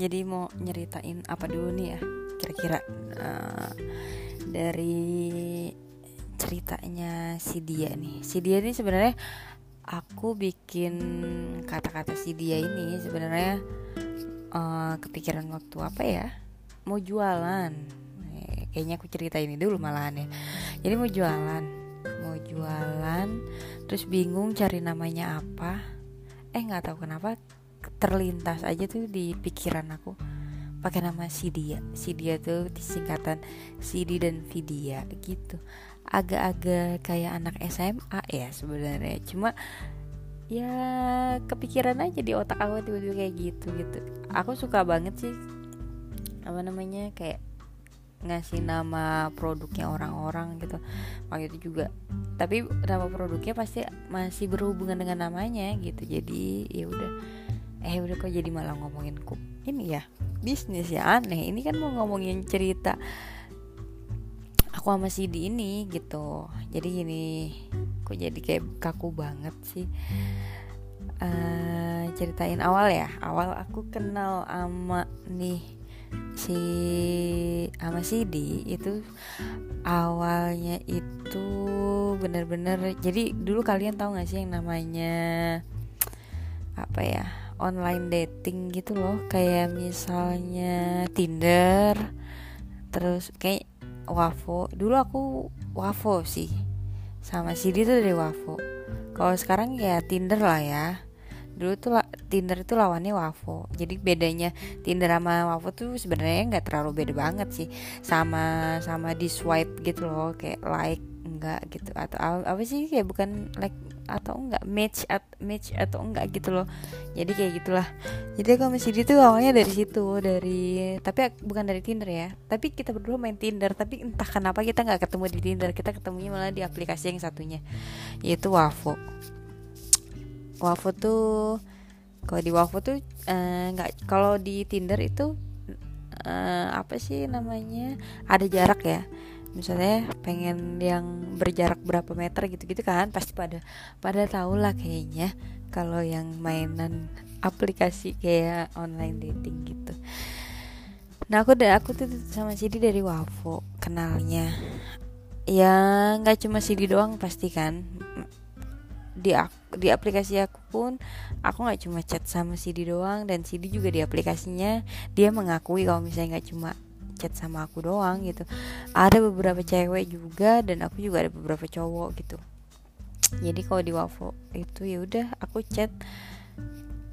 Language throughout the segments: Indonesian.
jadi mau nyeritain apa dulu nih ya kira-kira? Uh, dari ceritanya si dia nih. Si dia nih sebenarnya aku bikin kata-kata si dia ini sebenarnya uh, kepikiran waktu apa ya? Mau jualan. Eh, kayaknya aku cerita ini dulu malahan ya. Jadi mau jualan mau jualan terus bingung cari namanya apa. Eh nggak tahu kenapa terlintas aja tuh di pikiran aku. Pakai nama Sidia. Sidia tuh disingkatan Sidi dan Vidya gitu. Agak-agak kayak anak SMA ya sebenarnya. Cuma ya kepikiran aja di otak aku tiba-tiba kayak gitu gitu. Aku suka banget sih apa namanya kayak ngasih nama produknya orang-orang gitu. Waktu itu juga. Tapi nama produknya pasti masih berhubungan dengan namanya gitu. Jadi ya udah eh udah kok jadi malah ngomongin kup ini ya bisnis ya aneh. Ini kan mau ngomongin cerita aku sama si di ini gitu. Jadi gini kok jadi kayak kaku banget sih? Uh, ceritain awal ya. Awal aku kenal sama nih si sama si di itu awalnya itu bener-bener jadi dulu kalian tahu gak sih yang namanya apa ya online dating gitu loh. Kayak misalnya Tinder terus kayak Wavo. Dulu aku Wavo sih. Sama Sidi tuh dari Wavo. Kalau sekarang ya Tinder lah ya. Dulu tuh Tinder itu lawannya Wavo. Jadi bedanya Tinder sama Wavo tuh sebenarnya nggak terlalu beda banget sih. Sama sama di swipe gitu loh. Kayak like enggak gitu. Atau apa sih? Kayak bukan like atau enggak match at match atau enggak gitu loh. Jadi kayak gitulah. Jadi kalau masih itu awalnya dari situ dari tapi bukan dari Tinder ya. Tapi kita berdua main Tinder tapi entah kenapa kita nggak ketemu di Tinder. Kita ketemunya malah di aplikasi yang satunya yaitu Wavo Wavo tuh kalau di Wavo tuh eh, nggak uh, kalau di Tinder itu uh, apa sih namanya ada jarak ya misalnya pengen yang berjarak berapa meter gitu-gitu kan pasti pada pada tahu lah kayaknya kalau yang mainan aplikasi kayak online dating gitu. Nah aku udah aku tuh sama Sidi dari Wavo kenalnya. Ya nggak cuma Sidi doang pasti kan. Di di aplikasi aku pun aku nggak cuma chat sama Sidi doang dan Sidi juga di aplikasinya. Dia mengakui kalau misalnya nggak cuma chat sama aku doang gitu. Ada beberapa cewek juga dan aku juga ada beberapa cowok gitu. Jadi kalau di Wavo itu ya udah aku chat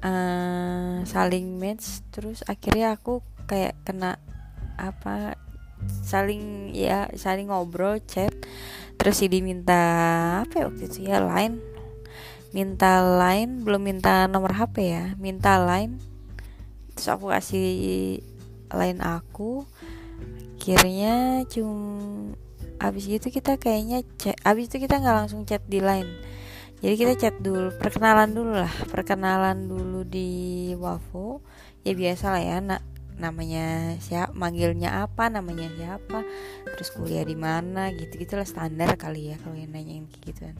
uh, saling match terus akhirnya aku kayak kena apa saling ya saling ngobrol chat. Terus si diminta apa ya waktu itu ya line. Minta line belum minta nomor HP ya minta line. Terus aku kasih line aku akhirnya cum abis itu kita kayaknya chat abis itu kita nggak langsung chat di line. Jadi kita chat dulu perkenalan dulu lah perkenalan dulu di Wavo. Ya biasa lah ya nak namanya siapa manggilnya apa namanya siapa terus kuliah di mana gitu gitulah standar kali ya kalau yang nanyain kayak gituan.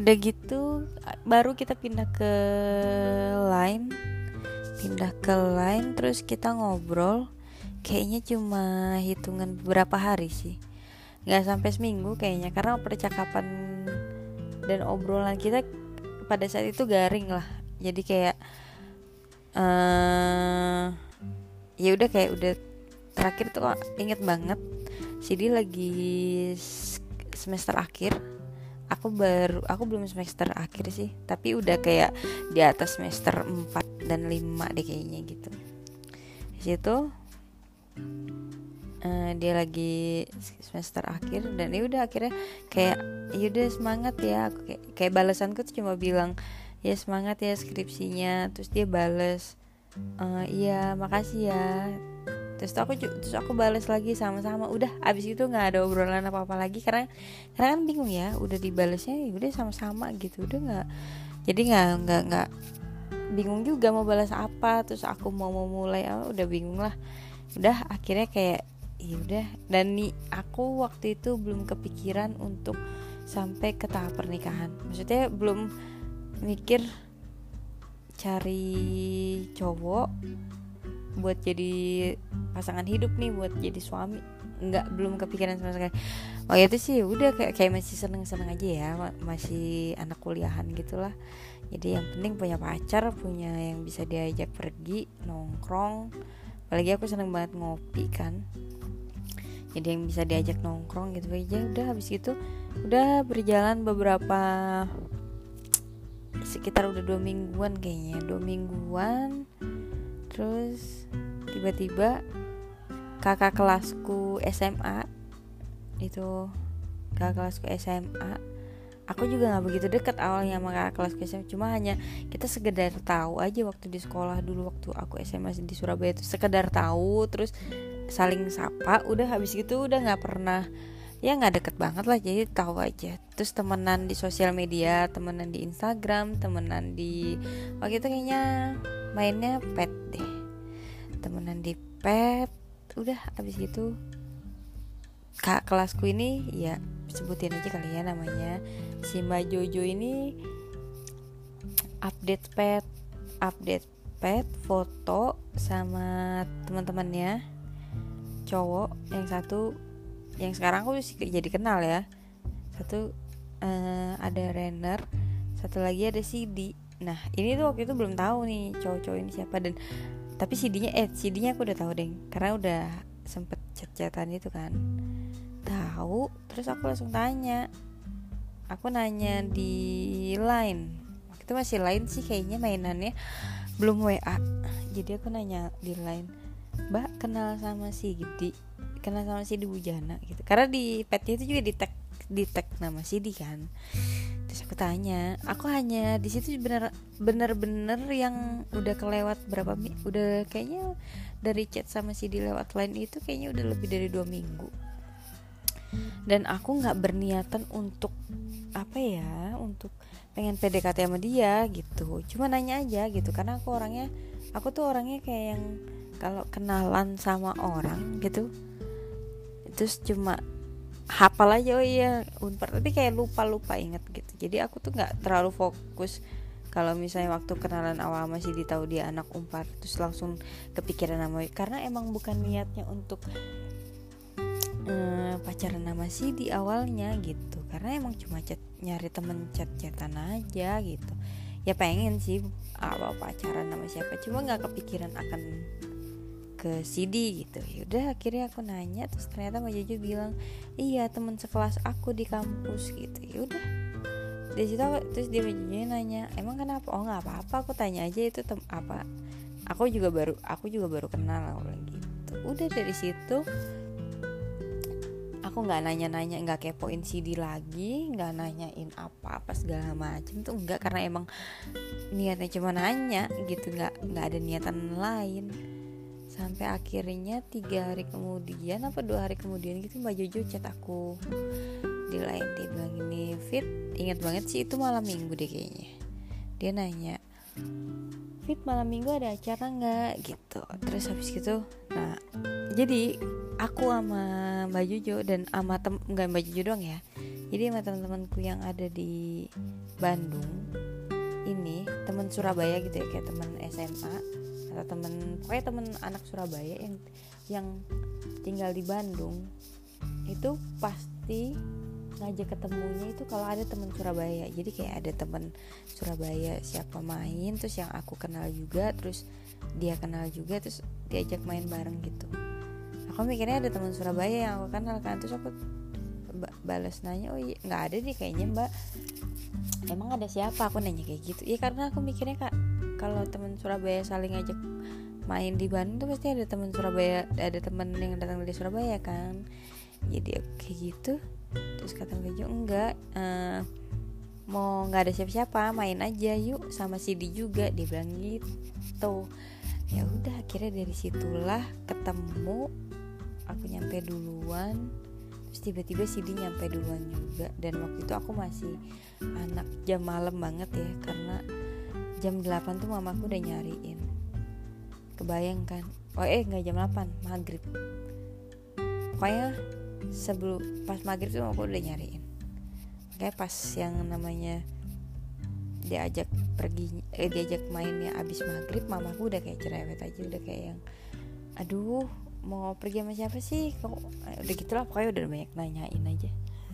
Udah gitu baru kita pindah ke line pindah ke line terus kita ngobrol kayaknya cuma hitungan beberapa hari sih. Nggak sampai seminggu kayaknya karena percakapan dan obrolan kita pada saat itu garing lah. Jadi kayak uh, ya udah kayak udah terakhir tuh inget banget Sidi lagi semester akhir. Aku baru aku belum semester akhir sih tapi udah kayak di atas semester 4 dan 5 deh kayaknya gitu. Di situ uh, dia lagi semester akhir dan ya udah akhirnya kayak yaudah semangat ya. Aku kayak kayak balasanku tuh cuma bilang ya semangat ya skripsinya. Terus dia bales uh, iya makasih ya. Terus aku terus aku balas lagi sama-sama. Udah abis itu nggak ada obrolan apa apa lagi karena karena kan bingung ya udah dibalasnya ya udah sama-sama gitu. Udah nggak jadi nggak nggak nggak bingung juga mau balas apa. Terus aku mau mau mulai oh, udah bingung lah udah akhirnya kayak ya udah. Dan nih aku waktu itu belum kepikiran untuk sampai ke tahap pernikahan. Maksudnya belum mikir cari cowok buat jadi pasangan hidup nih buat jadi suami. Nggak belum kepikiran sama sekali. Oh itu sih udah kayak kayak masih seneng seneng aja ya masih anak kuliahan gitulah. Jadi yang penting punya pacar punya yang bisa diajak pergi nongkrong. Apalagi aku seneng banget ngopi kan jadi yang bisa diajak nongkrong gitu aja udah habis itu udah berjalan beberapa sekitar udah dua mingguan kayaknya dua mingguan. Terus tiba-tiba kakak kelasku SMA itu kakak kelasku SMA aku juga nggak begitu deket awalnya sama kakak kelasku SMA cuma hanya kita sekedar tahu aja waktu di sekolah dulu waktu aku SMA di Surabaya itu sekedar tahu terus saling sapa udah habis gitu udah nggak pernah ya nggak deket banget lah jadi tahu aja. Terus temenan di sosial media temenan di Instagram temenan di waktu itu kayaknya mainnya pet deh. Temenan di pet udah abis itu kak kelasku ini ya sebutin aja kali ya namanya. Si Mbak Jojo ini update pet update pet foto sama teman-temannya cowok yang satu yang sekarang aku jadi kenal ya. Satu uh, ada Renner satu lagi ada CD nah ini tuh waktu itu belum tahu nih cowok-cowok ini siapa dan tapi CD-nya eh CD-nya aku udah tahu deh karena udah sempet chat-chatan itu kan. Tahu terus aku langsung tanya. Aku nanya di line. Waktu itu masih line sih kayaknya mainannya. Belum WA jadi aku nanya di line mbak kenal sama si Gidi kenal sama si Bujana gitu. Karena di petnya itu juga di tag di tag nama Sidi kan. Terus aku tanya aku hanya di situ bener bener-bener yang udah kelewat berapa udah kayaknya dari chat sama si di lewat line itu kayaknya udah lebih dari dua minggu. Dan aku nggak berniatan untuk apa ya untuk pengen PDKT sama dia gitu. Cuma nanya aja gitu karena aku orangnya aku tuh orangnya kayak yang kalau kenalan sama orang gitu terus cuma hafal aja oh iya unpar tapi kayak lupa lupa inget gitu. Jadi aku tuh nggak terlalu fokus kalau misalnya waktu kenalan awal masih ditahu dia anak umpar terus langsung kepikiran nama karena emang bukan niatnya untuk uh, pacaran nama si di awalnya gitu. Karena emang cuma chat nyari temen chat chatan aja gitu. Ya pengen sih awal pacaran nama siapa. Cuma nggak kepikiran akan ke CD gitu. Yaudah akhirnya aku nanya terus ternyata Mbak Jojo bilang iya teman sekelas aku di kampus gitu. Yaudah. Dari situ aku, terus dia Mbak Jojo nanya emang kenapa? Oh nggak apa-apa aku tanya aja itu tem apa aku juga baru aku juga baru kenal aku gitu. Udah dari situ aku nggak nanya-nanya nggak kepoin CD lagi nggak nanyain apa-apa segala macem tuh nggak karena emang niatnya cuma nanya gitu nggak nggak ada niatan lain sampai akhirnya tiga hari kemudian apa dua hari kemudian gitu mbak Jojo chat aku. Di lain dia bilang ini fit ingat banget sih itu malam minggu deh kayaknya. Dia nanya fit malam minggu ada acara nggak? Gitu. Terus habis gitu nah jadi aku sama mbak Jojo dan sama tem nggak mbak Jojo doang ya. Jadi sama teman-temanku yang ada di Bandung ini teman Surabaya gitu ya kayak teman SMA atau temen pokoknya temen anak Surabaya yang yang tinggal di Bandung itu pasti ngajak ketemunya itu kalau ada temen Surabaya. Jadi kayak ada temen Surabaya siapa main terus yang aku kenal juga terus dia kenal juga terus diajak main bareng gitu. Aku mikirnya ada teman Surabaya yang aku kenal kan terus aku balas nanya oh iya nggak ada nih kayaknya mbak. Emang ada siapa? Aku nanya kayak gitu. Ya karena aku mikirnya kak kalau teman Surabaya saling ngajak main di Bandung tuh pasti ada teman Surabaya ada teman yang datang dari Surabaya kan. Jadi kayak gitu. Terus kata Bejo enggak uh, mau nggak ada siapa-siapa main aja yuk sama Sidi juga. Dia bilang gitu. Ya udah akhirnya dari situlah ketemu aku nyampe duluan. Terus tiba-tiba Sidi nyampe duluan juga. Dan waktu itu aku masih anak jam malam banget ya karena jam 8 tuh mamaku udah nyariin. Kebayang kan? Oh eh nggak jam 8 maghrib. Pokoknya sebelum pas maghrib tuh mamaku udah nyariin. Kayak pas yang namanya diajak pergi eh, diajak mainnya abis maghrib mamaku udah kayak cerewet aja udah kayak yang aduh mau pergi sama siapa sih? Kok udah gitulah pokoknya udah banyak nanyain aja.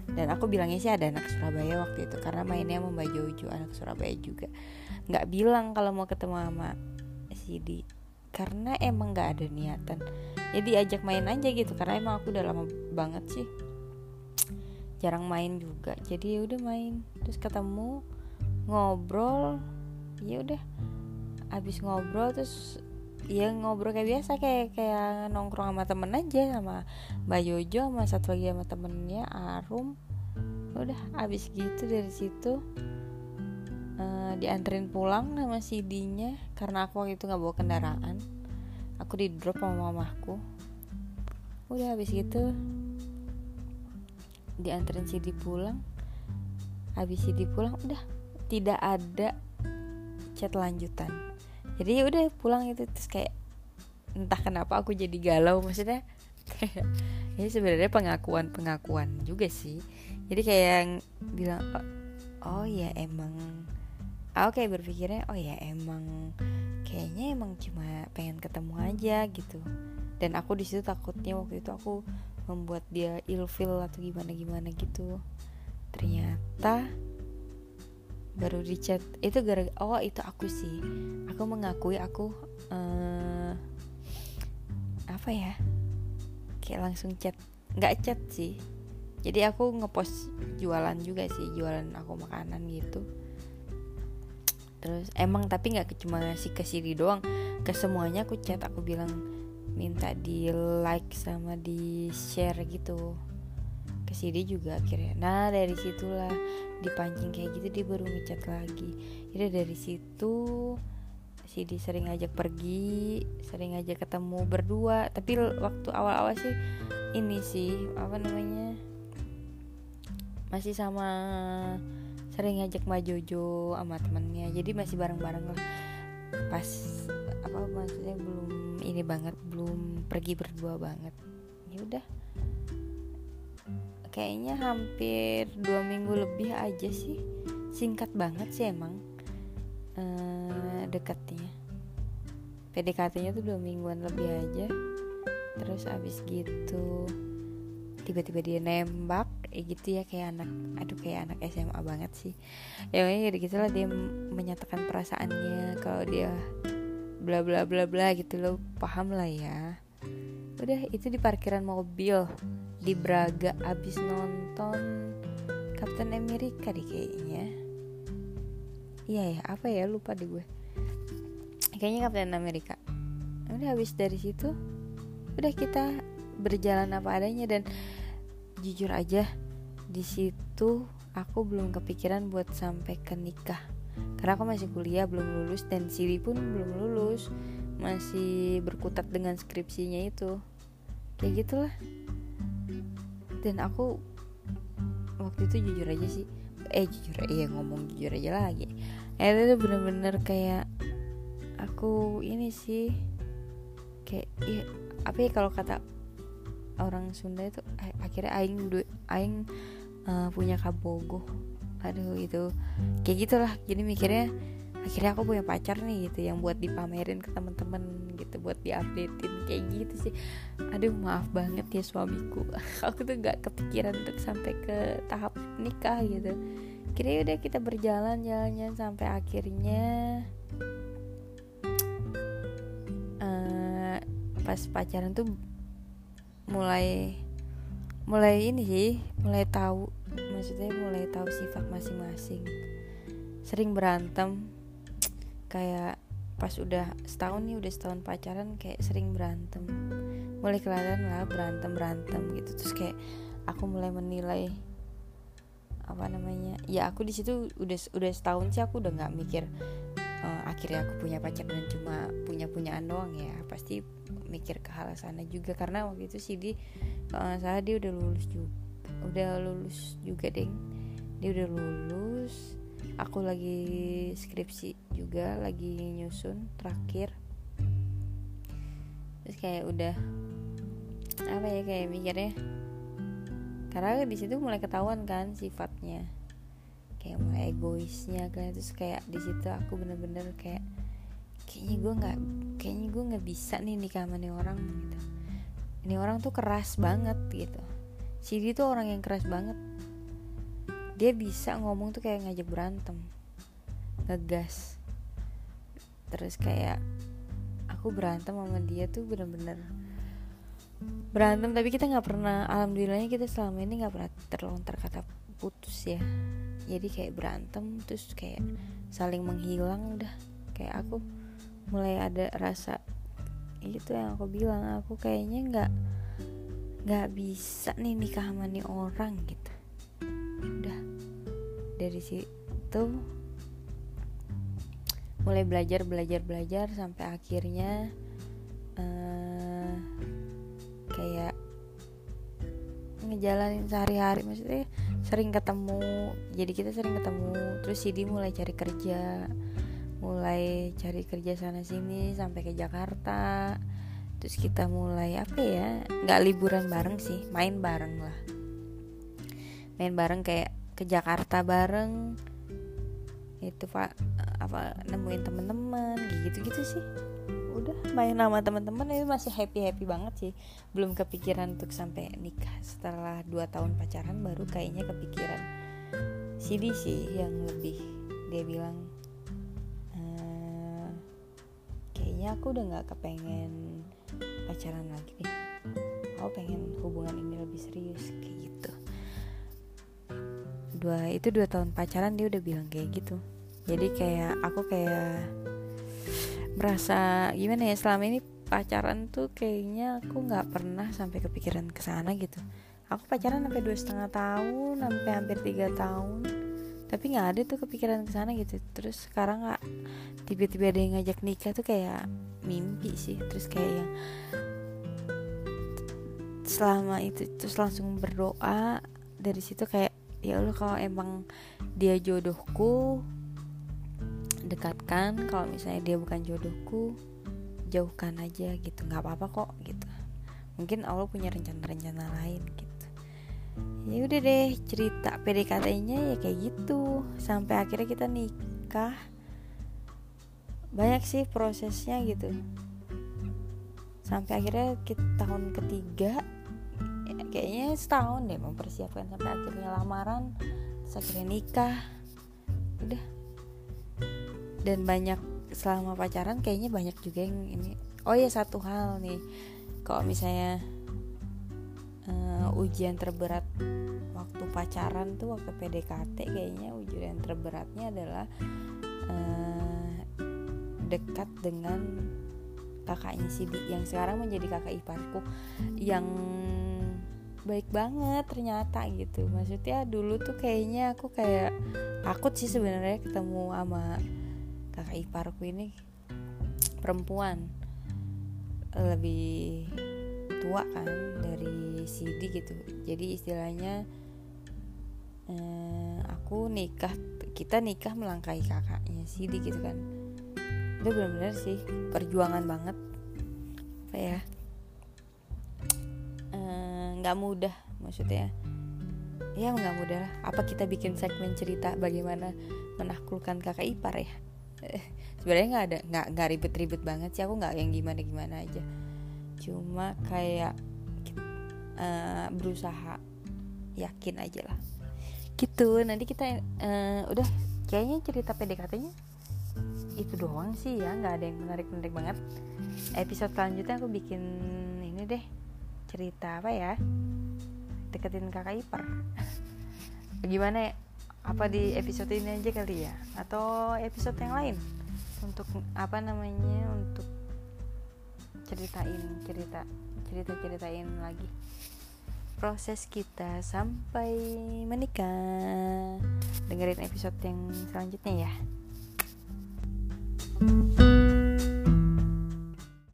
Dan aku bilangnya sih ada anak Surabaya waktu itu karena mainnya sama Mbak Jojo anak Surabaya juga nggak bilang kalau mau ketemu sama Sidi karena emang nggak ada niatan. Jadi ajak main aja gitu karena emang aku udah lama banget sih. Jarang main juga. Jadi ya udah main. Terus ketemu ngobrol. Ya udah. Abis ngobrol terus ya ngobrol kayak biasa kayak kayak nongkrong sama temen aja sama Mbak Jojo sama satu lagi sama temennya Arum. Udah abis gitu dari situ uh, dianterin pulang sama CD-nya karena aku waktu itu nggak bawa kendaraan. Aku di drop sama mamaku udah habis gitu dianterin CD pulang. Habis CD pulang udah tidak ada chat lanjutan. Jadi ya udah pulang itu terus kayak entah kenapa aku jadi galau maksudnya kayak ini ya sebenarnya pengakuan pengakuan juga sih. Jadi kayak yang bilang oh, oh ya emang oke okay, berpikirnya oh ya emang kayaknya emang cuma pengen ketemu aja gitu. Dan aku di situ takutnya waktu itu aku membuat dia ilfil atau gimana gimana gitu. Ternyata baru di chat itu gara oh itu aku sih. Aku mengakui aku uh, apa ya kayak langsung chat nggak chat sih. Jadi aku ngepost jualan juga sih jualan aku makanan gitu terus emang tapi nggak cuma ngasih ke Siri doang. Ke semuanya aku chat aku bilang minta di like sama di share gitu. Ke Sidi juga akhirnya nah dari situlah dipancing kayak gitu dia baru ngechat lagi. Jadi dari situ Sidi sering ngajak pergi sering ngajak ketemu berdua. Tapi waktu awal-awal sih ini sih apa namanya masih sama sering ngajak Mbak Jojo sama temennya. Jadi masih bareng-bareng lah. Pas apa maksudnya belum ini banget belum pergi berdua banget. Ya udah. Kayaknya hampir dua minggu lebih aja sih. Singkat banget sih emang uh, dekatnya. PDKT-nya tuh dua mingguan lebih aja. Terus abis gitu tiba-tiba dia nembak eh gitu ya kayak anak aduh kayak anak SMA banget sih. Ya gitu gitulah dia menyatakan perasaannya kalau dia bla bla bla bla gitu lo paham lah ya. Udah itu di parkiran mobil di Braga abis nonton Captain America deh kayaknya. Iya ya apa ya lupa deh gue. Kayaknya Captain America. Udah habis dari situ udah kita berjalan apa adanya dan jujur aja di situ aku belum kepikiran buat sampai ke nikah. Karena aku masih kuliah belum lulus dan Siri pun belum lulus. Masih berkutat dengan skripsinya itu. Kayak gitulah. Dan aku waktu itu jujur aja sih. Eh jujur iya ngomong jujur aja lagi. Eh itu bener-bener kayak aku ini sih kayak iya apa ya kalau kata orang Sunda itu akhirnya aing aing uh, punya kabogo aduh itu kayak gitulah. Jadi mikirnya akhirnya aku punya pacar nih gitu yang buat dipamerin ke temen-temen gitu buat diupdatein. Kayak gitu sih. Aduh maaf banget ya suamiku. Aku tuh gak kepikiran untuk sampai ke tahap nikah gitu. Kira udah kita berjalan jalan sampai akhirnya uh, pas pacaran tuh mulai mulai ini sih mulai tahu maksudnya mulai tahu sifat masing-masing. Sering berantem kayak pas udah setahun nih udah setahun pacaran kayak sering berantem. Mulai kelihatan lah berantem berantem gitu. Terus kayak aku mulai menilai apa namanya ya aku di situ udah udah setahun sih aku udah nggak mikir uh, akhirnya aku punya pacar dan cuma punya punyaan doang ya pasti mikir ke hal sana juga. Karena waktu itu sih di uh, saya dia udah lulus juga udah lulus juga deng. Dia udah lulus aku lagi skripsi juga lagi nyusun terakhir. Terus kayak udah apa ya kayak mikirnya karena di situ mulai ketahuan kan sifatnya kayak mulai egoisnya kan terus kayak di situ aku bener-bener kayak kayaknya gue nggak kayaknya gue nggak bisa nih nikah sama nih orang gitu. Ini orang tuh keras banget gitu. Sidi tuh orang yang keras banget. Dia bisa ngomong tuh kayak ngajak berantem ngegas. Terus kayak aku berantem sama dia tuh bener-bener berantem tapi kita nggak pernah alhamdulillahnya kita selama ini nggak pernah terlontar kata putus ya jadi kayak berantem terus kayak saling menghilang udah. Kayak aku mulai ada rasa itu yang aku bilang aku kayaknya nggak nggak bisa nih nikah sama nih orang gitu. Udah. Dari situ mulai belajar belajar belajar sampai akhirnya uh, kayak ngejalanin sehari-hari. Maksudnya sering ketemu jadi kita sering ketemu. Terus Sidi mulai cari kerja mulai cari kerja sana sini sampai ke Jakarta. Terus kita mulai apa ya nggak liburan bareng sih main bareng lah. Main bareng kayak ke Jakarta bareng. Itu pak apa nemuin temen-temen gitu-gitu sih udah main sama teman-teman itu masih happy happy banget sih. Belum kepikiran untuk sampai nikah. Setelah 2 tahun pacaran baru kayaknya kepikiran Sidi sih yang lebih dia bilang ehm, kayaknya aku udah nggak kepengen pacaran lagi nih aku pengen hubungan ini lebih serius kayak gitu. Dua itu dua tahun pacaran dia udah bilang kayak gitu. Jadi kayak aku kayak merasa gimana ya selama ini pacaran tuh kayaknya aku nggak pernah sampai kepikiran ke sana gitu. Aku pacaran sampai dua setengah tahun sampai hampir tiga tahun tapi nggak ada tuh kepikiran ke sana gitu. Terus sekarang nggak tiba-tiba ada yang ngajak nikah tuh kayak mimpi sih. Terus kayak yang selama itu terus langsung berdoa dari situ kayak ya Allah kalau emang dia jodohku dekatkan kalau misalnya dia bukan jodohku jauhkan aja gitu. Nggak apa-apa kok gitu. Mungkin Allah punya rencana-rencana lain gitu. Ya udah deh cerita PDKT-nya ya kayak gitu. Sampai akhirnya kita nikah. Banyak sih prosesnya gitu. Sampai akhirnya kita tahun ketiga ya, kayaknya setahun deh mempersiapkan. Sampai akhirnya lamaran terus akhirnya nikah. Udah dan banyak selama pacaran kayaknya banyak juga yang ini. Oh ya satu hal nih. Kalau misalnya uh, ujian terberat waktu pacaran tuh waktu PDKT kayaknya ujian terberatnya adalah uh, dekat dengan kakaknya Sidi yang sekarang menjadi kakak iparku yang baik banget ternyata gitu. Maksudnya dulu tuh kayaknya aku kayak takut sih sebenarnya ketemu sama kakak iparku ini perempuan. Lebih tua kan dari Sidi gitu. Jadi istilahnya eh, aku nikah kita nikah melangkahi kakaknya Sidi gitu kan. Itu benar-benar sih perjuangan banget. Apa ya? Eh, nggak eh, mudah maksudnya. Ya nggak mudah apa kita bikin segmen cerita bagaimana menaklukkan kakak ipar ya sebenarnya nggak ada nggak nggak ribet-ribet banget sih. Aku nggak yang gimana gimana aja. Cuma kayak uh, berusaha. Yakin aja lah. Gitu. Nanti kita uh, udah. Kayaknya cerita PDKT-nya itu doang sih ya. Nggak ada yang menarik menarik banget. Episode selanjutnya aku bikin ini deh. Cerita apa ya? Deketin kakak ipar. Gimana ya apa di episode ini aja kali ya? Atau episode yang lain? Untuk apa namanya untuk ceritain cerita cerita ceritain lagi. Proses kita sampai menikah. Dengerin episode yang selanjutnya ya. thank you